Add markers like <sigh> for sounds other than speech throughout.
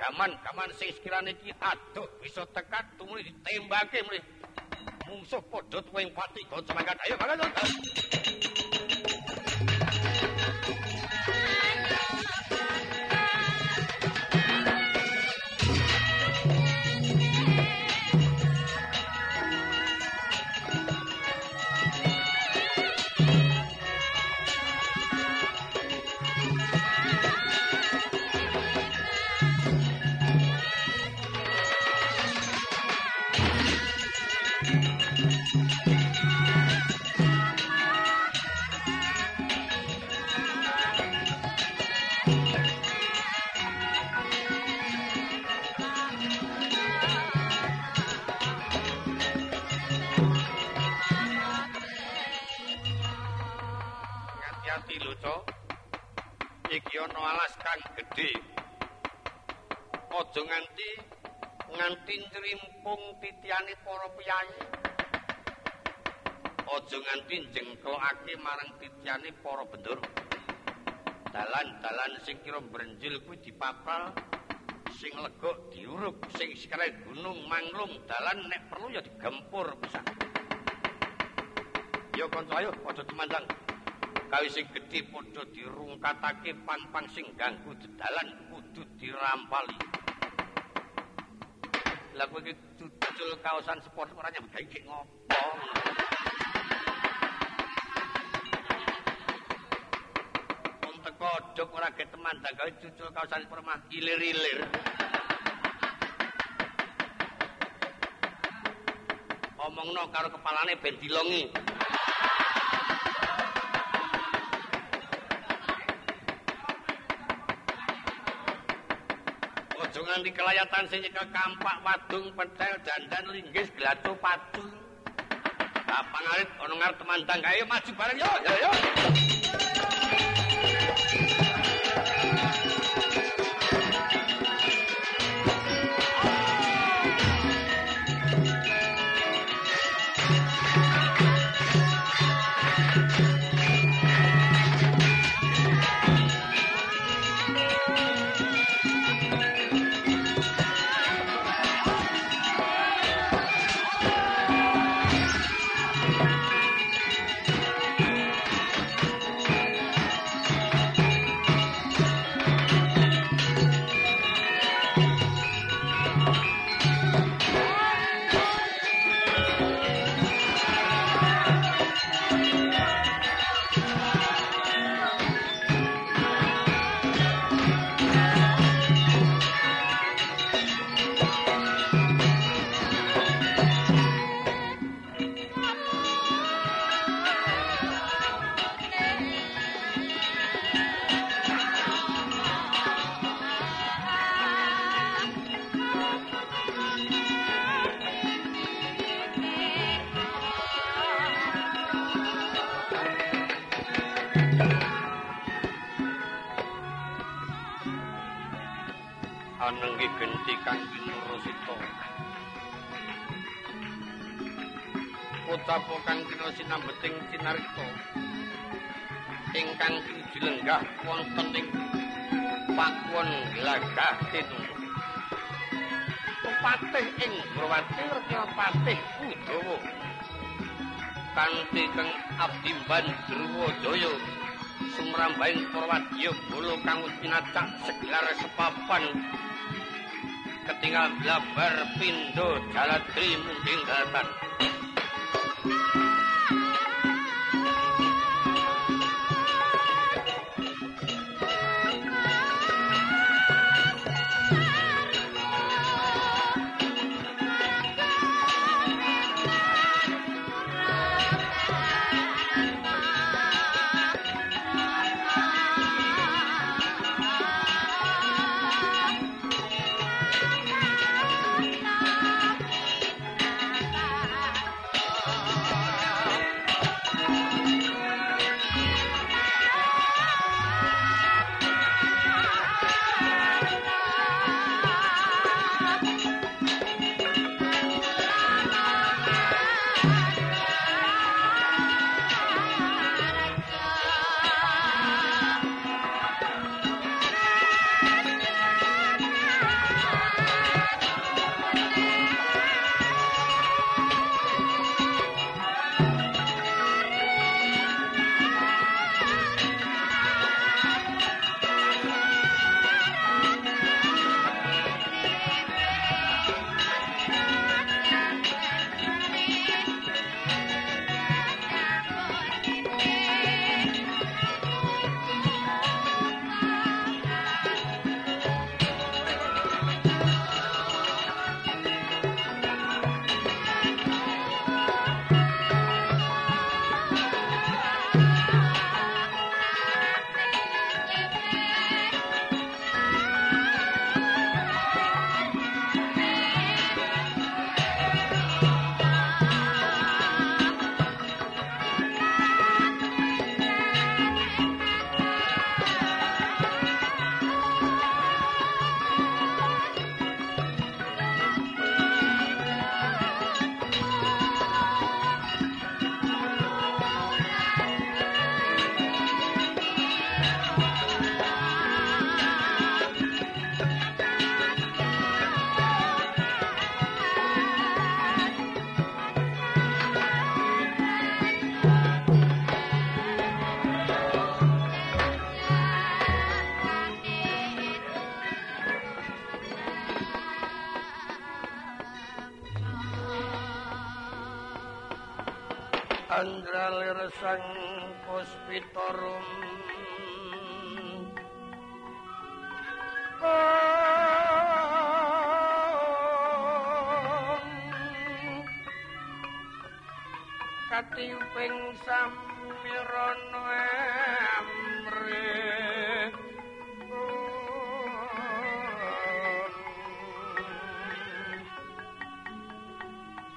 gaman-gaman sing sekirane iki aduh bisa tekan tumuli ditembake mrih. Mungsuh padha tuwing pati kanca mangkat. Ayo mangkat. Aja nganti nganti nrimpung titiane para piyayi. Aja nganti jengklokake marang titiane para bendur. Dalan-dalan sing kira brenjil kuwi dipapal sing lega diurup sing sekare gunung manglung dalan nek perlu ya digempur pisan. Ya kanca ayo padha temandang kawi sing gedhe padha dirungkatake pan-pan sing ganggu dalan kudu dirampali Lah kowe iki dudul kaosan sport ora nyambut gawe ngopo? Wong teko dok ora ge teman dak gawe dudul kaosan sport mah ilir-ilir. Omongno karo kepalane ben dilongi. Nganti kelayatan sing nyekel kampak wadung petel dandan linggis glaco padu apa ngarit ono ngarep temandang. Ayo maju bareng yo yo yo sinambeting cinarita ingkang dilenggah wonten ing pakuwon glagah tinunu Patih ing Brawati Retya Patih Udawa. Kanthi kang abdi Bandruwa Jaya sumrambahing Purwadya Bolo kang pinacak segelar sepapan ketinggal blabar pindo jaladri munding datan puspitorum katiuping samirana amrih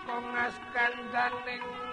Kongas kandaning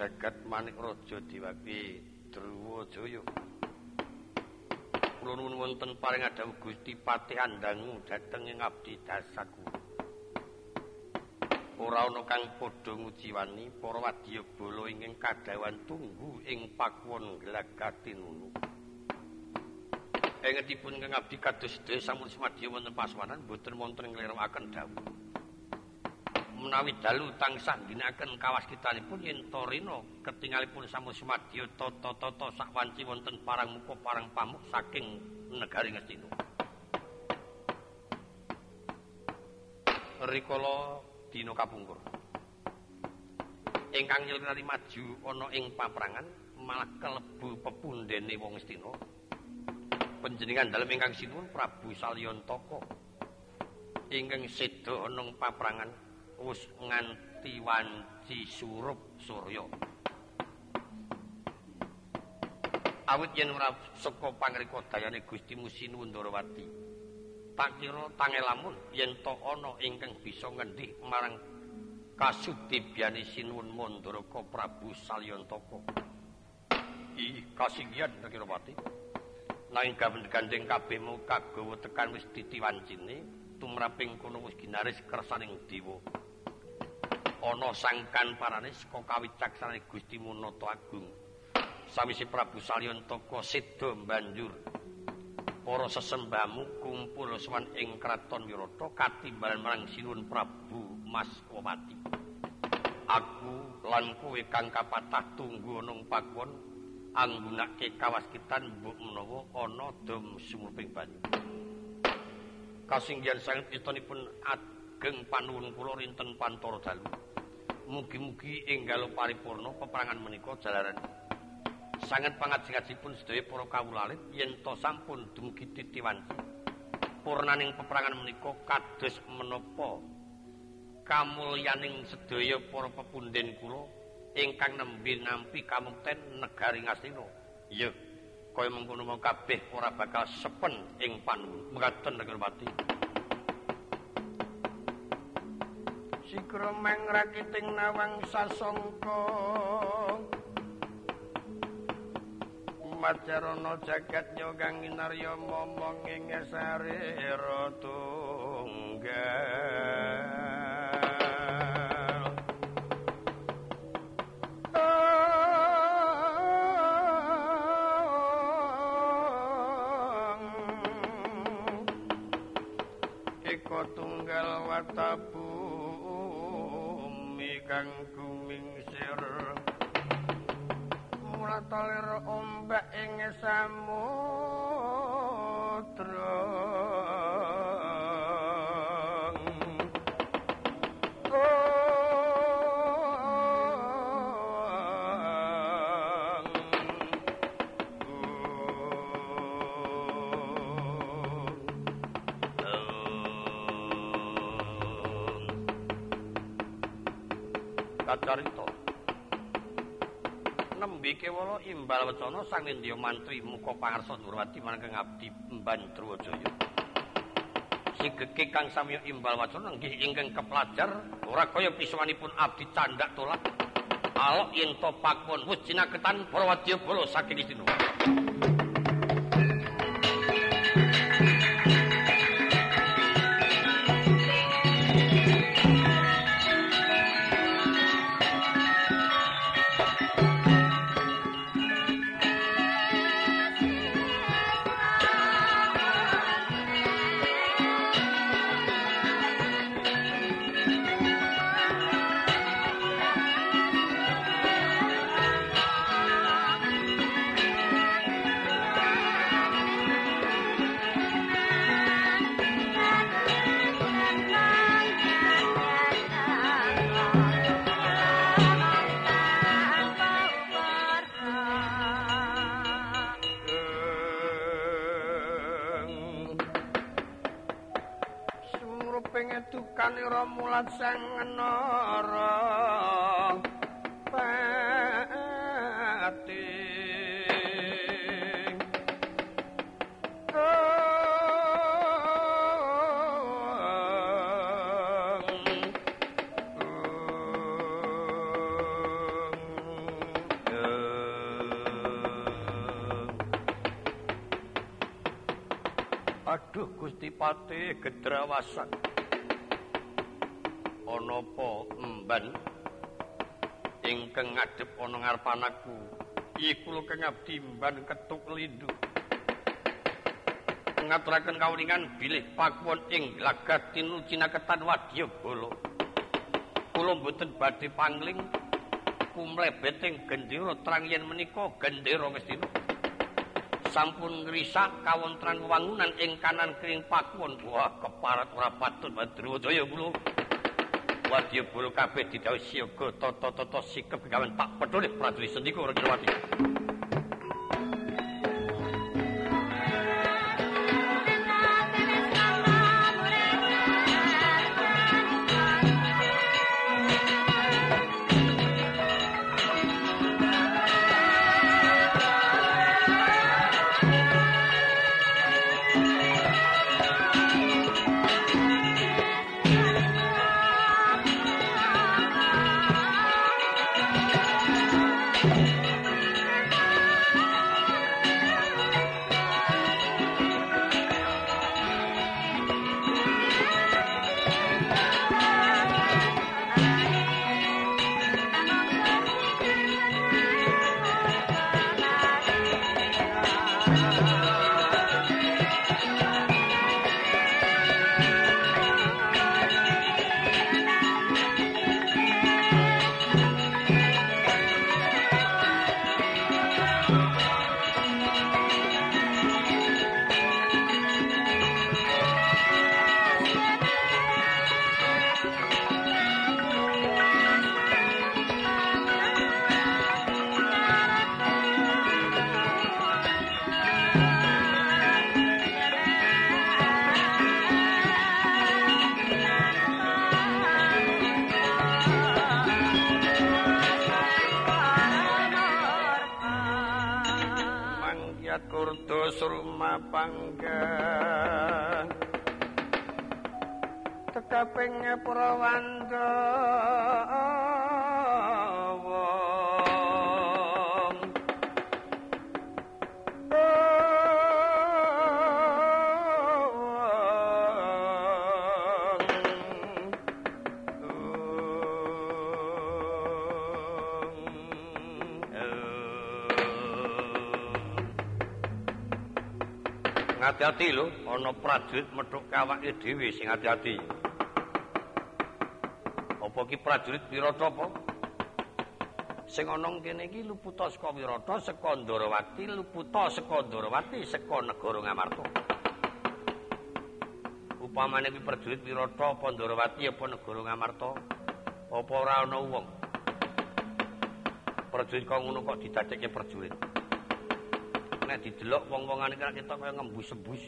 jagat manik raja diwaki Druwa Jaya. Kula nuwun wonten paring adawu Gusti Patih Andangu dhateng ing abdi dasaku. Ora ana kang padha ngujiwani para wadya bala ingkang kadawan tunggu ing pakuwon glagatinunu. Engetipun kang abdi kados sedaya sampun semadya wonten paswanan boten wonten nglirwakaken dawuh. Menawi dalu tansah dinaken kawaskitanipun yen Torino ketingalipun sampun semadya tata-tata sak wanci wonten parang muka parang pamuk saking negari Ngastina. Rikala dina kapungkur. Ingkang nyelirani maju ana ing paprangan malah kelebu pepundhene wong Ngastina. Panjenengan dalem ingkang sinuwun Prabu Salyantaka ingkang seda ana paprangan wis nganti wanci surup surya. Awit yen ora saka pangrika dayane Gusti Musinu Ndarawati. Tak tangelamun yen to ana ingkang bisa ngendhik marang kasudibyane Sinuwun Mandaraka Prabu Salyantaka. Ih, kasinggihan Ndarawati. Nanging gandeng kabeh mau kagawa tekan wis ditiwancine tumraping kono wis ginaris kersaning dewa. Ana sangkan paranis saka kawicaksanane Gusti Munata Agung. Sawise Prabu Salyantaka seda banjur para sesembahmu kumpul sowan ing kraton Wirata katimbalan marang Sinuwun Prabu Maswati. Aku lan kowe kang kapatah tunggu nang pakuwon anggunake kawaskitan mbok menawa ana dom sumuping banyu. Kasinggihan sanget istanipun ageng panuwun kula rinten pantara dalu. mugi-mugi enggal paripurna peperangan menika jalaran. Sanget pangajeng-ajengipun sedaya para kawulalit yen to sampun dumugi titiwanci. Purnaning peperangan menika kados menapa kamulyaning sedaya para pepundhen kula ingkang nembe nampi kamukten negari Ngastina ya kaya mengkono kabeh ora bakal sepen ing panuwun. Mekaten Negrawati sikromeng rakiting nawang sasongko. Macarana jagat nyogang inarya momong ing sarira tunggal. Eko tunggal watabu kang gumingsir. Mulatalir ombak ing samudra kewala imbal wacana sang Indya mantri muka pangarsa Durwati marang abdi Mban Drwajaya. Sigeke kang samya imbal wacana nggih ingkang kepelajar ora kaya piswanipun abdi candak tolak. Alok yen to pakon wis cinaketan para wadya bala saking istina. Para mulat sang nara pati Aduh Gusti Pati gedrawasan apa emban ingkang ngadhep ana ngarepan aku iku lho kang abdi emban ketuk lindu ngaturaken kawuningan bilih pakuwon ing lagat tinucinaketan wadyabala kula mboten badhe pangling kumlebet ing gendera trang yen menika gendera Ngastina sampun ngrisak kawontran wangunan ing kanan kring pakuwon wah keparat ora patut Badrawajaya kula wadya bulu kabeh didhawuhi siaga tata-tata sikep gawen tak pedhone prajurit sendika Rajawati ati-ati lho, ana prajurit metuk kawake dhewe sing ati-ati. Apa ki prajurit Wirata apa? Sing ana kene iki luputa saka Wirata, saka Ndarawati, luputa saka Ndarawati, saka negara Ngamarta. Upamane ki prajurit Wirata apa Ndarawati apa negara Ngamarta, apa ora ana wong. Prajurit kok ngono kok didadekke prajurit. Nek didelok wong-wongan iki kita kaya ngembus-embus.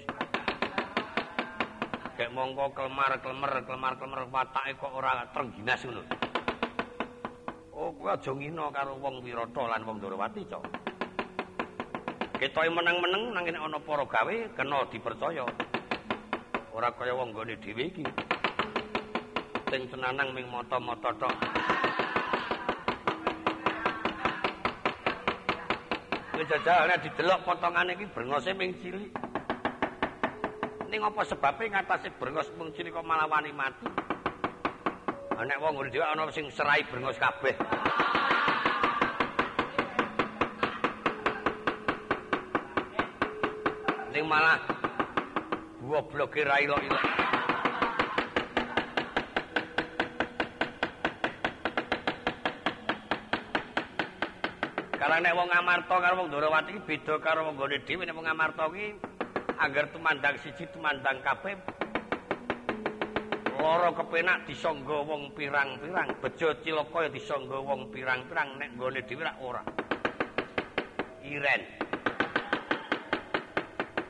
Kayak mongko klemar-klemer, klemar-klemer watake kok ora trengginas ngono. Oh, kuwi aja ngina karo wong Wirata lan wong Durawati, Cok. Ketoke meneng-meneng nang nek ana para gawe kena dipercaya. Ora kaya wong gone dhewe iki. Sing senanang ming mata-mata tok. Jajal nek didelok potongane iki brengose ming cilik. Ning apa sebabe ngatasi brengos mung cilik kok malah wani mati? Nek wong ngene dhewe ana sing serai brengos kabeh. Ning malah gua bloke ra ilok-ilok. Karena nek wong Amarta karo wong Ndrawati iki beda karo wong gone dhewe nek wong Amarta iki anggar tumandang siji tumandang kabeh. Loro kepenak disangga wong pirang-pirang, bejo cilaka ya disangga wong pirang-pirang nek gone dhewe ora. Iren.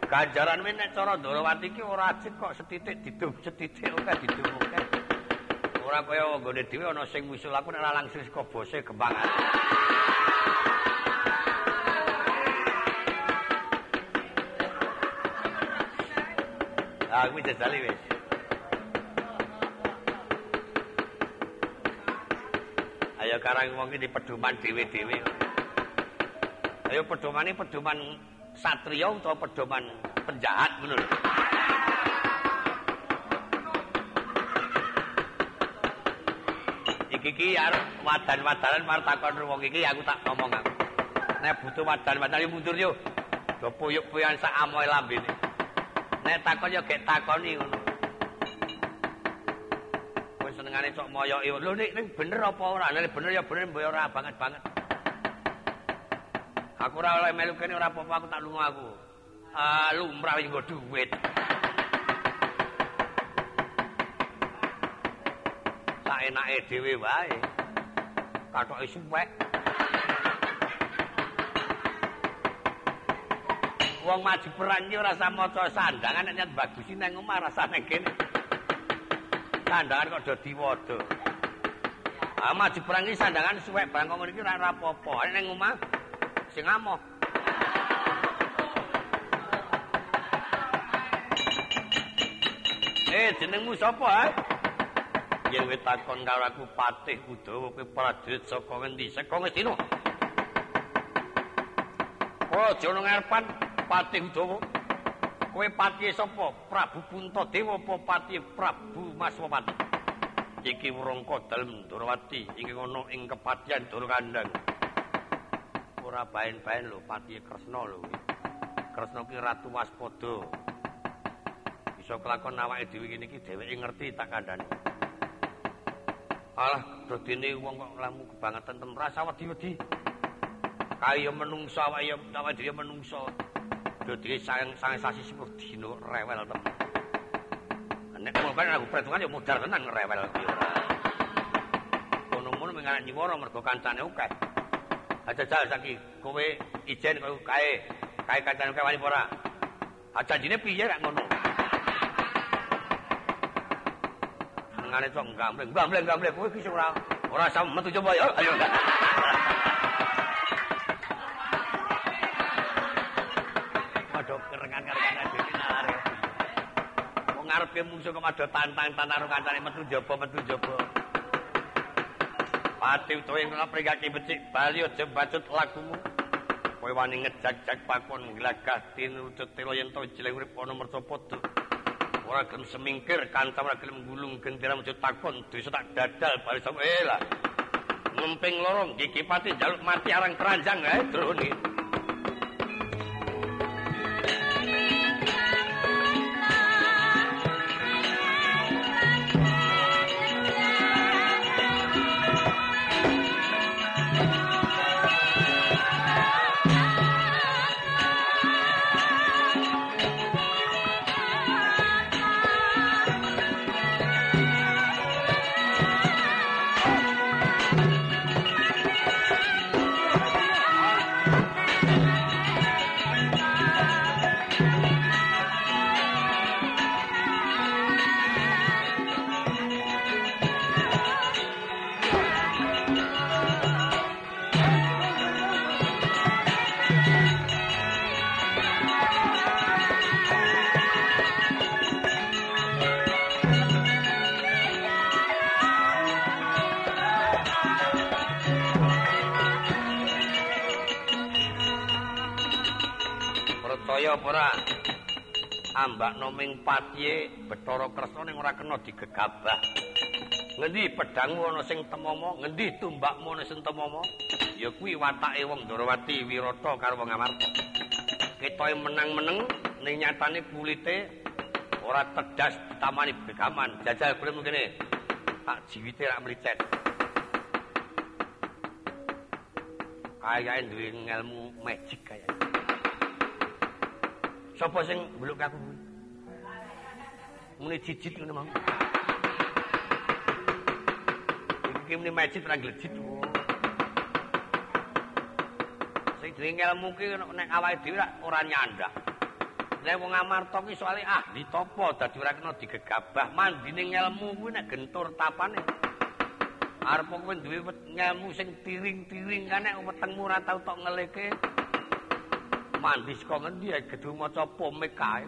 Ganjaran men nek cara Ndrawati iki ora ajeg kok setitik didum setitik ora didum Ora kaya nggone dhewe ana sing musul aku nek langsung saka bose gembang. Aku wis jajali wis. Ayo karang wong iki pedoman dhewe-dhewe. Ayo pedomane pedoman satriya utawa pedoman penjahat ngono lho. Iki iki arep wadan-wadanan mar takon wong iki aku tak ngomong aku. Nek butuh wadan-wadanan mundur yo. Do puyuk-puyukan sak amoe lambene. Nek takon ya gek takoni ngono. Wis senengane cok moyoki. Lho nek ning bener apa ora? Nek bener ya bener mbok ora banget-banget. Aku ora oleh melu kene ora apa-apa aku tak lunga aku. Ah lumrah wis nggo dhuwit. Sak enake dhewe wae. Katoke suwek. Wong maju perang iki ora usah sandangan nek nyat bagusi nang omah rasane kene. Sandangan kok do diwada. Ah maju perang iki sandangan suwek barang kok ngene iki ora apa-apa. Nek nang omah sing amoh. Eh jenengmu sapa ha? Yen wis takon karo aku Patih Udawa kowe prajurit saka ngendi? Saka Ngastina. Oh, jono ngarepan Patih Udawa. Kowe patihe sapa? Prabu Puntadewa apa patihe Prabu Maswapati? Iki wrangka dalem Durawati ingkang ana ing kepatihan Durakandang. Ora baen-baen lho patihe Kresna lho. Kresna ki ratu waspada. Bisa kelakon awake dhewe ngene iki dheweke ngerti tak kandhani. Alah, dodene wong kok lamu kebangetan tem rasa wedi-wedi. Kaya menungso awake ya awake dhewe sayang sayang sasi sepuluh dino rewel temen. Nek ngono kan aku perhitungan ya mudar tenan ngrewel iki. Ngono-ngono mengarak nyiwara mergo kancane akeh. Aja jal saiki kowe ijen kowe kae. Kae kancane kowe wani ora? Aja jine piye rak ngono? Ngane cok gambleng, gambleng, gambleng kowe iki ora ora sam metu coba ya. Ayo. Padha kerengan-kerengan dhewe nare. Ngarepe musuh kok padha tantang-tantang karo kancane metu jaba metu jaba. Pati utawa ing pringake becik bali aja bacut lagumu. Kowe wani ngejak-jak pakon glagah tinutut telo yen to jeleng urip ana mercapada. Ora gelem semingkir kancam ora gelem gulung gendera metu takon desa tak dadal bali sapa eh lah. Ngemping lorong gigi pati jaluk mati arang keranjang ae drone. Ambak noming patihe Bathara Kresna ning ora kena digegabah. Ngendi pedangmu ana sing temomo, ngendi tumbakmu ana sing temomo? Ya kuwi watake wong Darawati Wirata karo wong Amarta. Ketoke menang-meneng ning nyatane kulite ora tedas ditamani begaman. Jajal kulit ngene. Tak jiwite rak mlicet. Kayake duwe ngelmu magic kaya. Sapa sing mbeluk aku kuwi? Mune jijit ngono mau. Iki mune magic ora glejit. Sing ngelmu ki nek awake dhewe ora nyandak. Nek wong Amarta ki soalé ahli topo dadi ora kena digegabah mandine ngelmu kuwi nek gentur tapane. arep kowe duwe ngelmu sing tiring-tiring kan nek wetengmu ora tau tok ngeleke mandi saka ngendi ya gedung maca pomik kae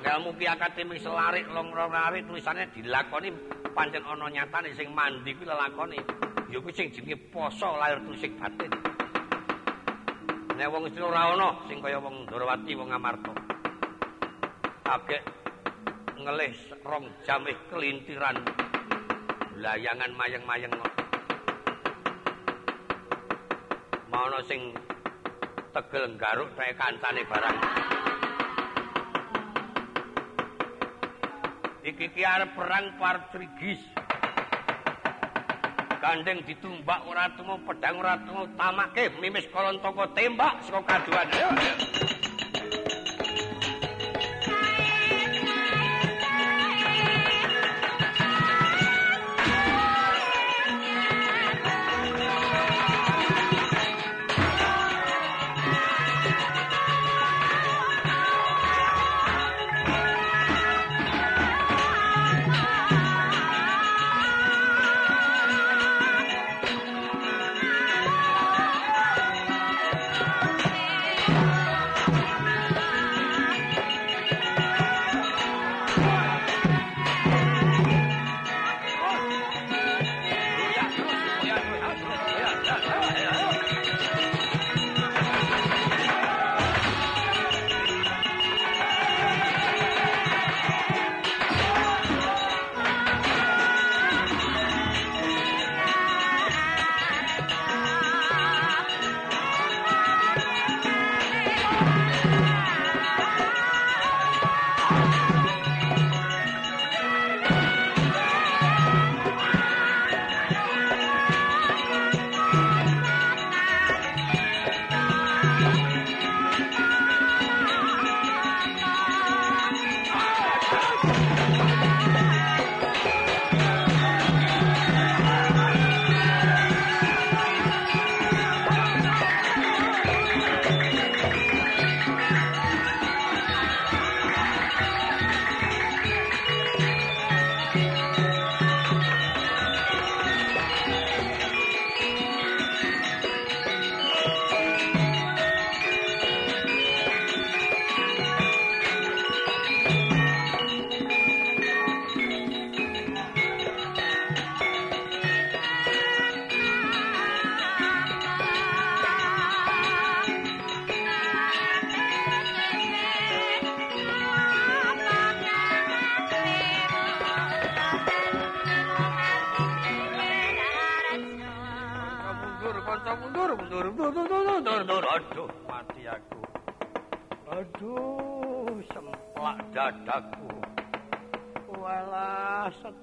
ngelmu ki akademi selarik long-long tulisane dilakoni pancen ana nyatane sing mandi kuwi lelakone ya kuwi sing jenenge poso lahir tusik batin. Nek wong istilah ora ana sing kaya wong Ndorowati wong Amarta. Agek ngelih rong jamih kelintiran. Layangan mayeng-mayeng mau sing tegel garuk kae kancane barang. Iki ki perang partrigis gandeng ditumbak ora temu pedang ora temu tamake mimis kolon toko tembak saka kaduan. ayo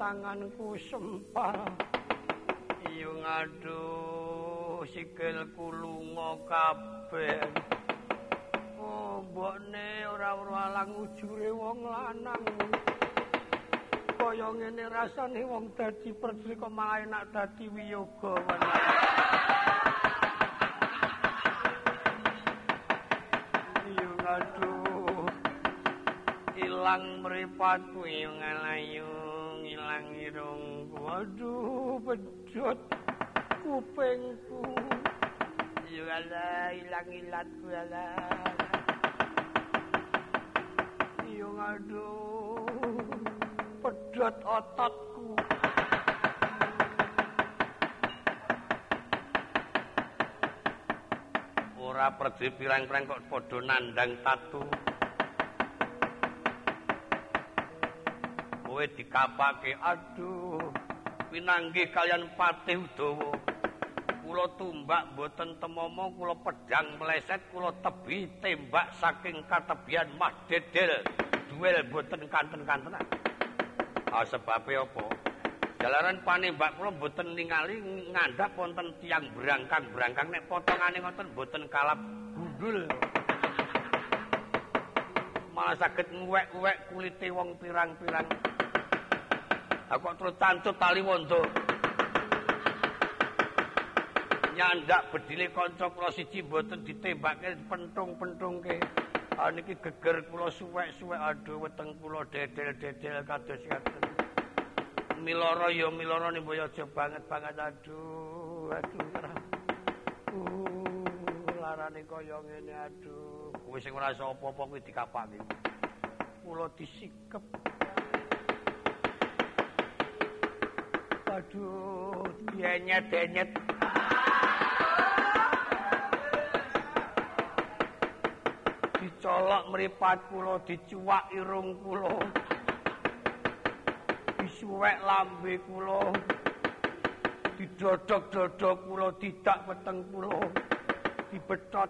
tanganku sempal iyo ngaduh sikilku lunga kabeh. Oh mbokne ora ora alang ujure wong lanang. Kaya ngene rasane wong dadi perdi kok malah enak dadi wiyoga ngaduh ilang mripatku iyo ngalayu ilang irung. Waduh kupingku. Yo ala ilang ilatku ala yo aduh pedot ototku ora perdi pirang-pirang kok padha nandang tatu. Kowe dikapake aduh pinanggi kalian patih udawa. Kula tumbak boten temomo kula pedang meleset kula tebi tembak saking katebian mah dedel. Duel boten kanten-kantenan. Ah sebabe apa jalaran panembak kula boten ningali ngandhap wonten tiang brangkang-brangkang nek potongane ngoten boten kalap gundul <laughs> malah saged nguwek-uwek kulite wong pirang-pirang. Aku terus cancut tali wondo nyandak bedile kanca kula siji mboten ditembake pentung-pentungke ah niki geger kula suwek-suwek. Aduh weteng kula dedel-dedel kados ngaten miloro ya miloro ning boyo aja banget-banget aduh aduh uh, larane kaya ngene aduh. Kowe sing ora iso apa-apa kuwi dikapaki kula disikep. Aduh denyet denyet dicolok mripat kula dicuwak irung kula disuwek lambe kula. Didodok-dodok kula didak weteng kula. Dibetot